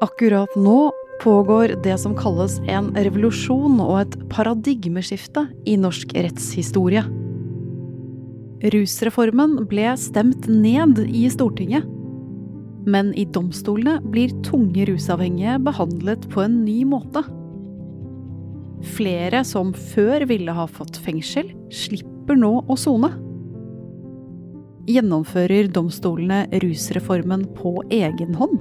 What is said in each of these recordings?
Akkurat nå pågår det som kalles en revolusjon og et paradigmeskifte i norsk rettshistorie. Rusreformen ble stemt ned i Stortinget. Men i domstolene blir tunge rusavhengige behandlet på en ny måte. Flere som før ville ha fått fengsel, slipper nå å sone. Gjennomfører domstolene rusreformen på egen hånd?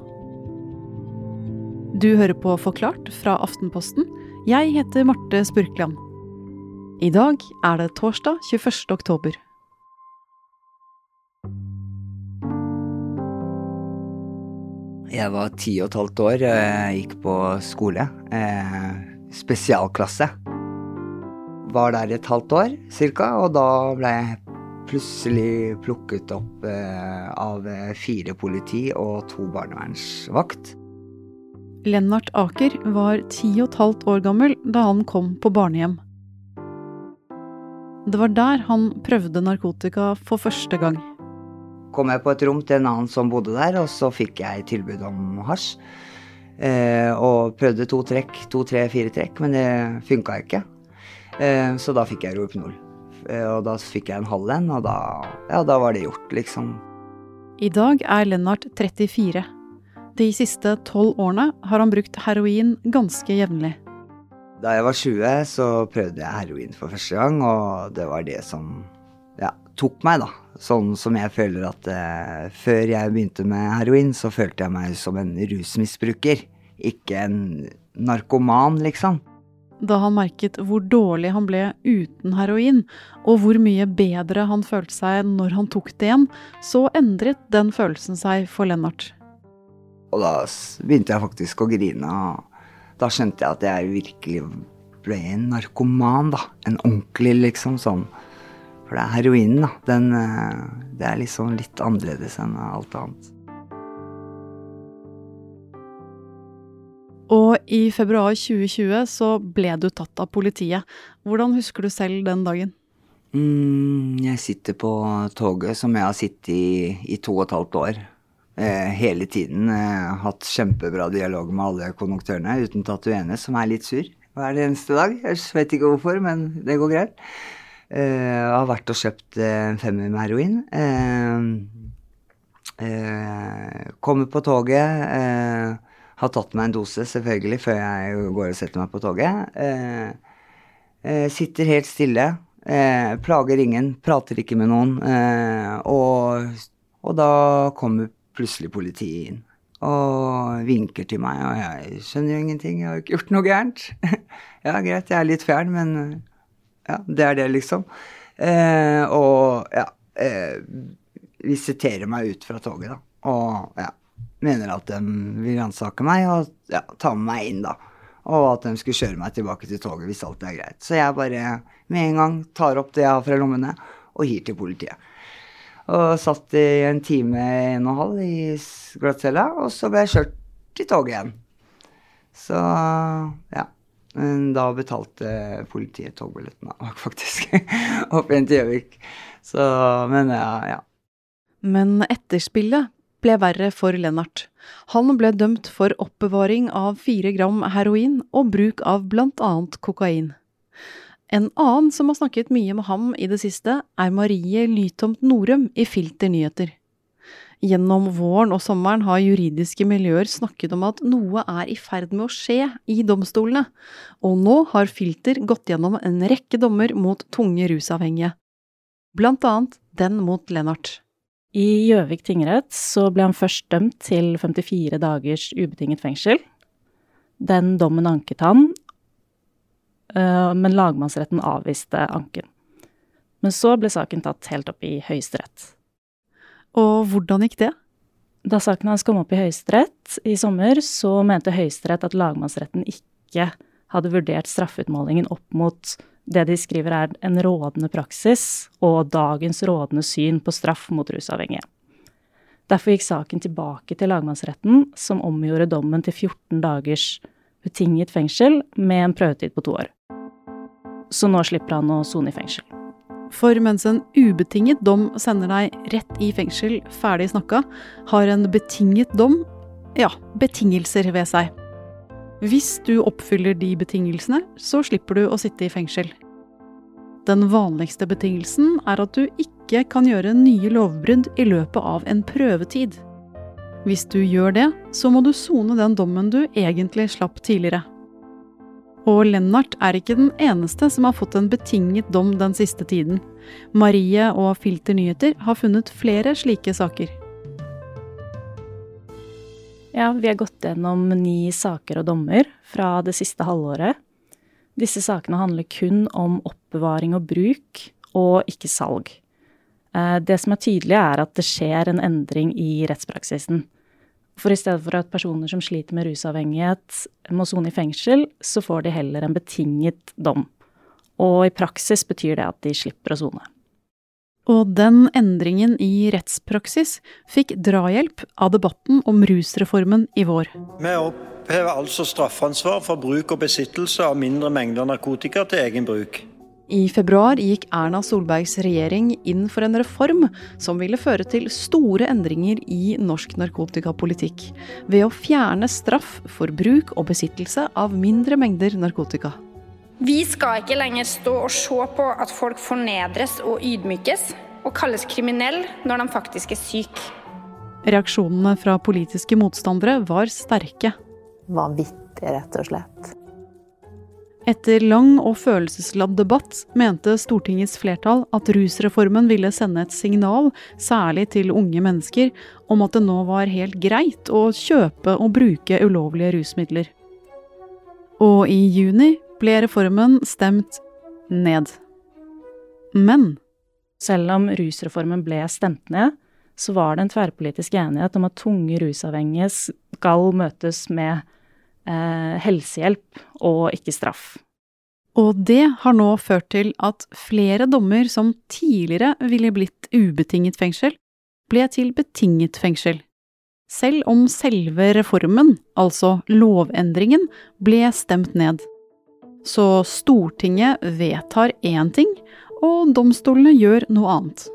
Du hører på Forklart fra Aftenposten. Jeg heter Marte Spurkland. I dag er det torsdag 21. oktober. Jeg var ti og et halvt år, jeg gikk på skole. Eh, spesialklasse. Var der et halvt år cirka, og da ble jeg plutselig plukket opp eh, av fire politi og to barnevernsvakt. Lennart Aker var ti og et halvt år gammel da han kom på barnehjem. Det var der han prøvde narkotika for første gang. Kom jeg på et rom til en annen som bodde der, og så fikk jeg tilbud om hasj. Eh, og prøvde to trekk, to, tre, fire trekk, men det funka ikke. Eh, så da fikk jeg Rohypnol. Eh, og da fikk jeg en halv en, og da, ja, da var det gjort, liksom. I dag er Lennart 34. De siste tolv årene har han brukt heroin ganske jevnlig. Da jeg var 20, så prøvde jeg heroin for første gang, og det var det som ja, tok meg, da. Sånn som jeg føler at eh, før jeg begynte med heroin, så følte jeg meg som en rusmisbruker. Ikke en narkoman, liksom. Da han merket hvor dårlig han ble uten heroin, og hvor mye bedre han følte seg når han tok det igjen, så endret den følelsen seg for Lennart. Og da begynte jeg faktisk å grine, og da skjønte jeg at jeg virkelig ble en narkoman, da. En ordentlig, liksom sånn for det er heroinen, da. Den, det er liksom litt annerledes enn alt annet. Og i februar 2020 så ble du tatt av politiet. Hvordan husker du selv den dagen? Mm, jeg sitter på toget som jeg har sittet i i to og et halvt år. Eh, hele tiden. Eh, hatt kjempebra dialog med alle konduktørene, uten tatt uenig, som er litt sur hver eneste dag. Jeg vet ikke hvorfor, men det går greit. Jeg uh, har vært og kjøpt en femmer med heroin. Kommer på toget. har tatt meg en dose, selvfølgelig, før jeg går og setter meg på toget. sitter helt stille. plager ingen. Prater ikke med noen. Og, og, da kommer plutselig politiet inn. Og vinker til meg, og jeg skjønner jo ingenting. Jeg har ikke gjort noe gærent. ja, greit, jeg er litt fjern, men ja, det er det, liksom. Eh, og ja eh, visiterer meg ut fra toget, da. Og ja, mener at de vil ransake meg og ja, ta med meg inn, da. Og at de skulle kjøre meg tilbake til toget hvis alt er greit. Så jeg bare med en gang tar opp det jeg har fra lommene, og gir til politiet. Og satt i en time, en og en halv i glattcella, og så ble jeg kjørt til toget igjen. Så ja. Men da betalte politiet togbilletten, faktisk. Opp igjen til Gjøvik. Så Men ja, ja. Men etterspillet ble verre for Lennart. Han ble dømt for oppbevaring av fire gram heroin og bruk av blant annet kokain. En annen som har snakket mye med ham i det siste, er Marie Lytomt Norum i Filter nyheter. Gjennom våren og sommeren har juridiske miljøer snakket om at noe er i ferd med å skje i domstolene, og nå har Filter gått gjennom en rekke dommer mot tunge rusavhengige. Blant annet den mot Lennart. I Gjøvik tingrett så ble han først dømt til 54 dagers ubetinget fengsel. Den dommen anket han, men lagmannsretten avviste anken. Men så ble saken tatt helt opp i Høyesterett. Og hvordan gikk det? Da saken hans kom opp i Høyesterett i sommer, så mente Høyesterett at lagmannsretten ikke hadde vurdert straffeutmålingen opp mot det de skriver er en rådende praksis og dagens rådende syn på straff mot rusavhengige. Derfor gikk saken tilbake til lagmannsretten, som omgjorde dommen til 14 dagers betinget fengsel med en prøvetid på to år. Så nå slipper han å sone i fengsel. For mens en ubetinget dom sender deg rett i fengsel, ferdig snakka, har en betinget dom ja, betingelser ved seg. Hvis du oppfyller de betingelsene, så slipper du å sitte i fengsel. Den vanligste betingelsen er at du ikke kan gjøre nye lovbrudd i løpet av en prøvetid. Hvis du gjør det, så må du sone den dommen du egentlig slapp tidligere. Og Lennart er ikke den eneste som har fått en betinget dom den siste tiden. Marie og Filter Nyheter har funnet flere slike saker. Ja, vi har gått gjennom ni saker og dommer fra det siste halvåret. Disse sakene handler kun om oppbevaring og bruk, og ikke salg. Eh, det som er tydelig, er at det skjer en endring i rettspraksisen. For i stedet for at personer som sliter med rusavhengighet må sone i fengsel, så får de heller en betinget dom. Og i praksis betyr det at de slipper å sone. Og den endringen i rettspraksis fikk drahjelp av debatten om rusreformen i vår. Vi opphever altså straffansvar for bruk og besittelse av mindre mengder narkotika til egen bruk. I februar gikk Erna Solbergs regjering inn for en reform som ville føre til store endringer i norsk narkotikapolitikk, ved å fjerne straff for bruk og besittelse av mindre mengder narkotika. Vi skal ikke lenger stå og se på at folk fornedres og ydmykes, og kalles kriminell når de faktisk er syke. Reaksjonene fra politiske motstandere var sterke. Vanvittig, rett og slett. Etter lang og følelsesladd debatt mente Stortingets flertall at rusreformen ville sende et signal, særlig til unge mennesker, om at det nå var helt greit å kjøpe og bruke ulovlige rusmidler. Og i juni ble reformen stemt ned. Men selv om rusreformen ble stemt ned, så var det en tverrpolitisk enighet om at tunge rusavhengige skal møtes med eh, helsehjelp og ikke straff. Og det har nå ført til at flere dommer som tidligere ville blitt ubetinget fengsel, ble til betinget fengsel. Selv om selve reformen, altså lovendringen, ble stemt ned. Så Stortinget vedtar én ting, og domstolene gjør noe annet.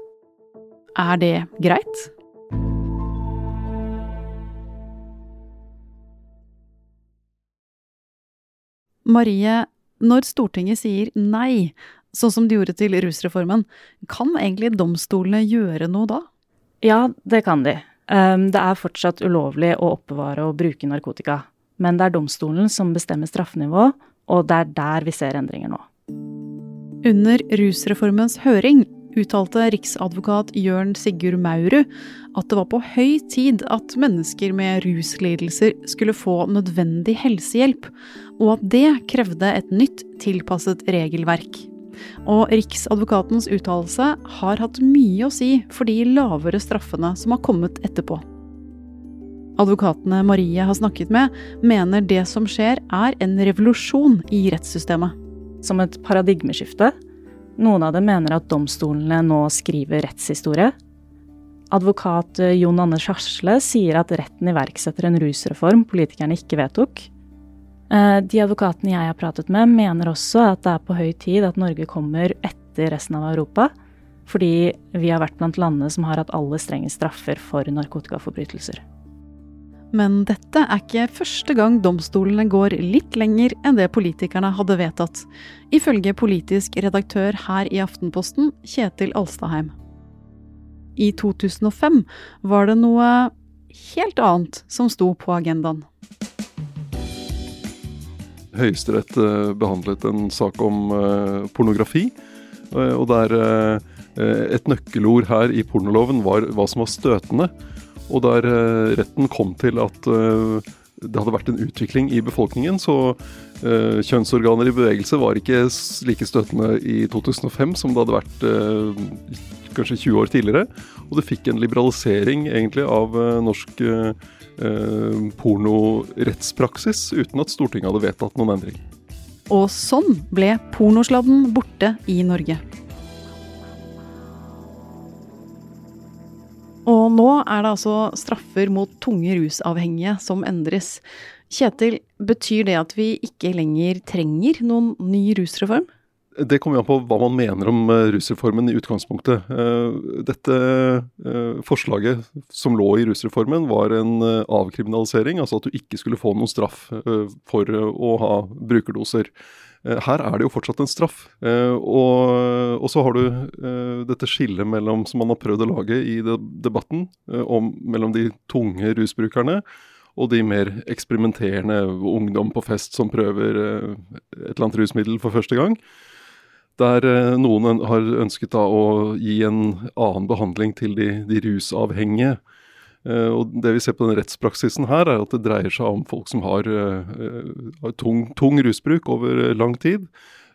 Er det greit? Marie, når Stortinget sier nei, sånn som de gjorde til rusreformen, kan egentlig domstolene gjøre noe da? Ja, det kan de. Ehm, det er fortsatt ulovlig å oppbevare og bruke narkotika. Men det er domstolen som bestemmer straffenivå, og det er der vi ser endringer nå. Under rusreformens høring uttalte riksadvokat Jørn Sigurd Maurud at det var på høy tid at mennesker med ruslidelser skulle få nødvendig helsehjelp, og at det krevde et nytt, tilpasset regelverk. Og Riksadvokatens uttalelse har hatt mye å si for de lavere straffene som har kommet etterpå. Advokatene Marie har snakket med, mener det som skjer er en revolusjon i rettssystemet. Som et paradigmeskifte noen av dem mener at domstolene nå skriver rettshistorie. Advokat eh, Jon Anders Hasle sier at retten iverksetter en rusreform politikerne ikke vedtok. Eh, de advokatene jeg har pratet med, mener også at det er på høy tid at Norge kommer etter resten av Europa, fordi vi har vært blant landene som har hatt aller strengest straffer for narkotikaforbrytelser. Men dette er ikke første gang domstolene går litt lenger enn det politikerne hadde vedtatt, ifølge politisk redaktør her i Aftenposten, Kjetil Alstaheim. I 2005 var det noe helt annet som sto på agendaen. Høyesterett eh, behandlet en sak om eh, pornografi, eh, og der et nøkkelord her i pornoloven var hva som var støtende. Og der eh, retten kom til at eh, det hadde vært en utvikling i befolkningen, så uh, kjønnsorganer i bevegelse var ikke like støtende i 2005 som det hadde vært kanskje 20 år tidligere. Og det fikk en liberalisering egentlig av norsk pornorettspraksis uten at Stortinget hadde vedtatt noen endring. Og sånn ble pornosladden borte i Norge. Og nå er det altså straffer mot tunge rusavhengige som endres. Kjetil, betyr det at vi ikke lenger trenger noen ny rusreform? Det kommer an på hva man mener om uh, rusreformen i utgangspunktet. Uh, dette uh, forslaget som lå i rusreformen var en avkriminalisering, altså at du ikke skulle få noen straff for å ha brukerdoser. Her er det jo fortsatt en straff. Og, og så har du dette skillet mellom, som man har prøvd å lage i debatten, om, mellom de tunge rusbrukerne og de mer eksperimenterende ungdom på fest som prøver et eller annet rusmiddel for første gang. Der eh, noen har ønsket å gi en annen behandling til de, de rusavhengige. Eh, og Det vi ser på den rettspraksisen her, er at det dreier seg om folk som har, eh, har tung, tung, rusbruk over lang tid.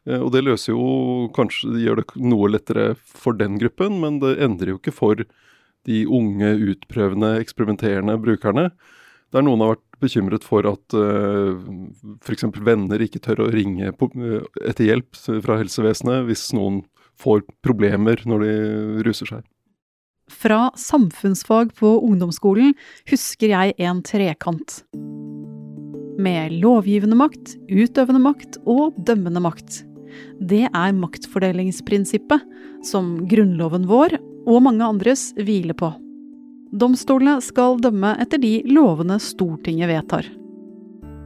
Og det løser jo kanskje, gjør det noe lettere for den gruppen, men det endrer jo ikke for de unge, utprøvende, eksperimenterende brukerne. Der noen har vært bekymret for at uh, f.eks. venner ikke tør å ringe etter hjelp fra helsevesenet hvis noen får problemer når de ruser seg. Fra samfunnsfag på ungdomsskolen husker jeg en trekant. Med lovgivende makt, utøvende makt og dømmende makt. Det er maktfordelingsprinsippet som grunnloven vår og mange andres hviler på. Domstolene skal dømme etter de lovene Stortinget vedtar.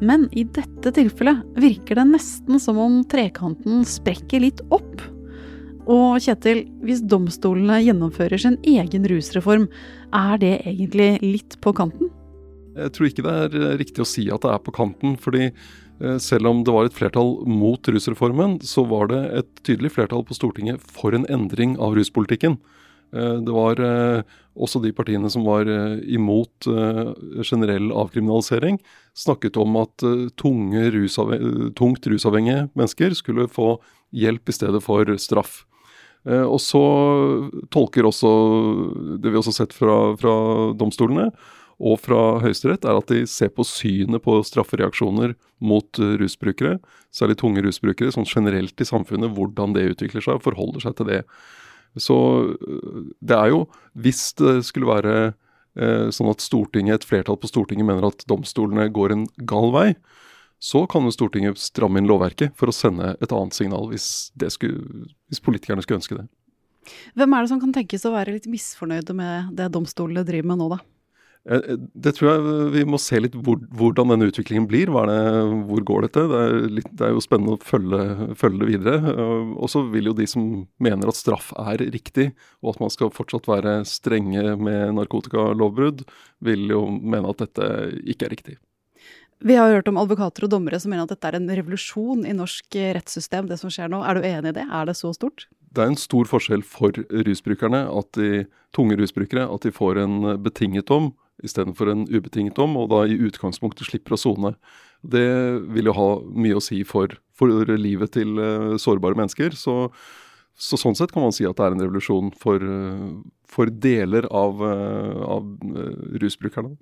Men i dette tilfellet virker det nesten som om trekanten sprekker litt opp. Og Kjetil, hvis domstolene gjennomfører sin egen rusreform, er det egentlig litt på kanten? Jeg tror ikke det er riktig å si at det er på kanten. fordi eh, selv om det var et flertall mot rusreformen, så var det et tydelig flertall på Stortinget for en endring av ruspolitikken. Eh, det var eh, også de partiene som var eh, imot generell avkriminalisering, snakket om at tungt rusavhengige mennesker skulle få hjelp i stedet for straff. Og så tolker også det vi også har sett fra, fra domstolene og fra Høyesterett, er at de ser på synet på straffereaksjoner mot rusbrukere, særlig tunge rusbrukere, sånn generelt i samfunnet, hvordan det utvikler seg, og forholder seg til det. Så øh, det er jo, hvis det skulle være eh, sånn at Stortinget, et flertall på Stortinget mener at domstolene går en gal vei, så kan jo Stortinget stramme inn lovverket for å sende et annet signal, hvis, skulle, hvis politikerne skulle ønske det. Hvem er det som kan tenkes å være litt misfornøyde med det domstolene driver med nå, da? Eh, eh, det tror jeg vi må se litt hvor, hvordan denne utviklingen blir. Det, hvor går dette? Det er, litt, det er, jo spennende å følge, følge det videre. Eh, og så vil jo de som mener at straff er riktig, og at man skal fortsatt være strenge med narkotikalovbrudd, vil jo mene at dette ikke er riktig. Vi har hørt om advokater og dommere som mener at dette er en revolusjon i norsk rettssystem, det som skjer nå. Er du enig i det? Er det så stort? Det er en stor forskjell for rusbrukerne, at de tunge rusbrukere, at de får en betinget dom istedenfor en ubetinget dom, og da i utgangspunktet slipper å sone. Det vil jo ha mye å si for, for livet til uh, sårbare mennesker. Så, så, sånn sett kan man si at det er en revolusjon for, for deler av, av rusbrukerne.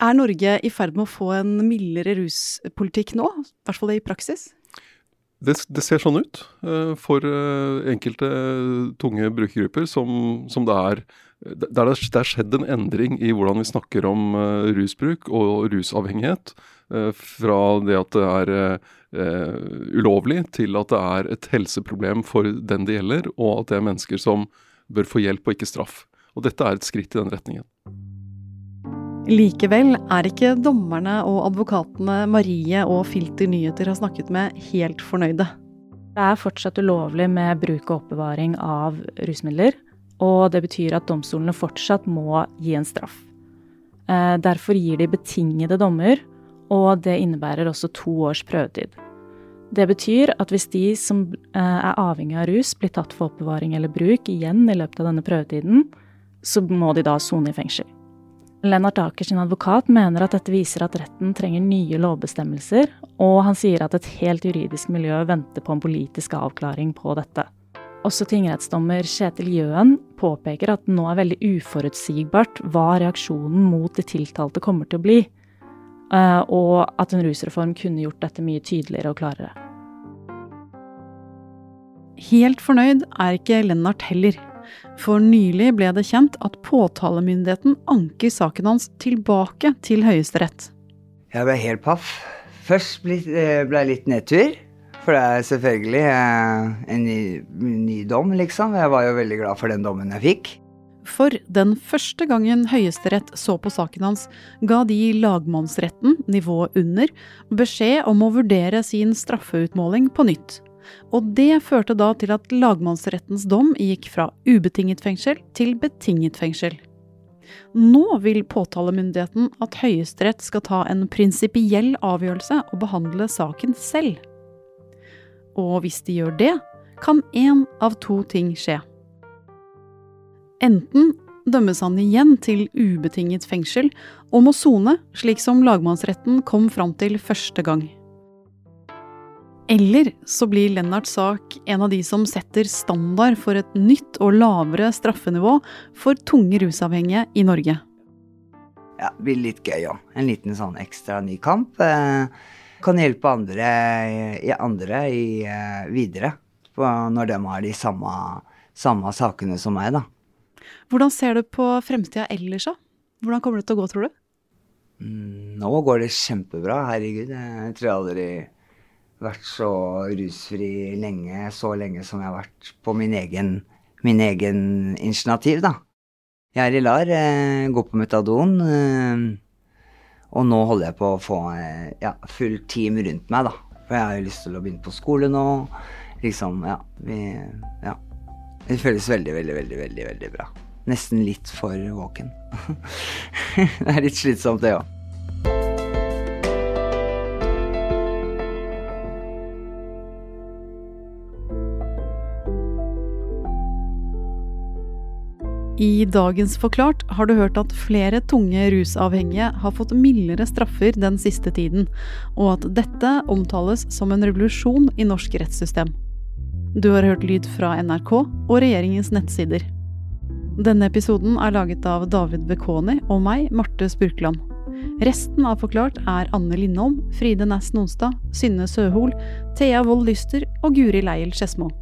Er Norge i ferd med å få en mildere ruspolitikk nå, i hvert fall i praksis? Det, det, ser sånn ut for enkelte tunge brukergrupper som, som det er det er skjedd en endring i hvordan vi snakker om uh, rusbruk og rusavhengighet. Fra det at det er ulovlig, til at det er et helseproblem for den det gjelder, og at det er mennesker som bør få hjelp og ikke straff. Og dette er et skritt i den retningen. Likevel er ikke dommerne og advokatene Marie og Filter Nyheter har snakket med, helt fornøyde. Det er fortsatt ulovlig med bruk og oppbevaring av rusmidler. Og det betyr at domstolene fortsatt må gi en straff. Eh, derfor gir de betingede dommer, og det innebærer også to års prøvetid. Det betyr at hvis de som eh, er avhengig av rus, blir tatt for oppbevaring eller bruk igjen i løpet av denne prøvetiden, så må de da sone i fengsel. Lennart Aker sin advokat mener at dette viser at retten trenger nye lovbestemmelser, og han sier at et helt juridisk miljø venter på en politisk avklaring på dette. Også tingrettsdommer Kjetil Jøen påpeker at det nå er veldig uforutsigbart hva reaksjonen mot de tiltalte kommer til å bli, eh, og at en rusreform kunne gjort dette mye tydeligere og klarere. Helt fornøyd er ikke Lennart heller. For nylig ble det kjent at påtalemyndigheten anker saken hans tilbake til Høyesterett. Jeg ble helt paff. Først ble jeg litt nedtur. For det er selvfølgelig eh, en ny, ny dom, liksom. Jeg var jo veldig glad for den dommen jeg fikk. For den første gangen Høyesterett så på saken hans, ga de lagmannsretten, nivået under, beskjed om å vurdere sin straffeutmåling på nytt. Og det førte da til at lagmannsrettens dom gikk fra ubetinget fengsel til betinget fengsel. Nå vil påtalemyndigheten at Høyesterett skal ta en prinsipiell avgjørelse og behandle saken selv. Og hvis de gjør det, kan én av to ting skje. Enten dømmes han igjen til ubetinget fengsel og må sone, slik som lagmannsretten kom fram til første gang. Eller så blir Lennarts sak en av de som setter standard for et nytt og lavere straffenivå for tunge rusavhengige i Norge. Ja, det blir litt gøy òg. En liten sånn ekstra ny kamp. Eh, kan hjelpe andre, i, andre i, eh, videre når de har de samme, samme sakene som meg, da. Hvordan ser du på fremtida ellers, da? Hvordan kommer det til å gå, tror du? Mm, nå går det kjempebra. Herregud, jeg tror aldri vært så rusfri lenge, så lenge som jeg har vært på min egen, min egen initiativ, da. Jeg er i LAR, eh, går på metadon, eh, og nå holder jeg på å få eh, ja, full team rundt meg, da. For jeg har jo lyst til å begynne på skole nå. Liksom, ja. Vi, ja. Det føles veldig, veldig, veldig, veldig, veldig bra. Nesten litt for våken. det er litt slitsomt, det òg. I dagens Forklart har du hørt at flere tunge rusavhengige har fått mildere straffer den siste tiden, og at dette omtales som en revolusjon i norsk rettssystem. Du har hørt lyd fra NRK og regjeringens nettsider. Denne episoden er laget av David Bekoni og meg, Marte Spurkland. Resten av Forklart er Anne Lindholm, Fride Næss Nonstad, Synne Søhol, Thea Wold Lyster og Guri Leiel Skedsmo.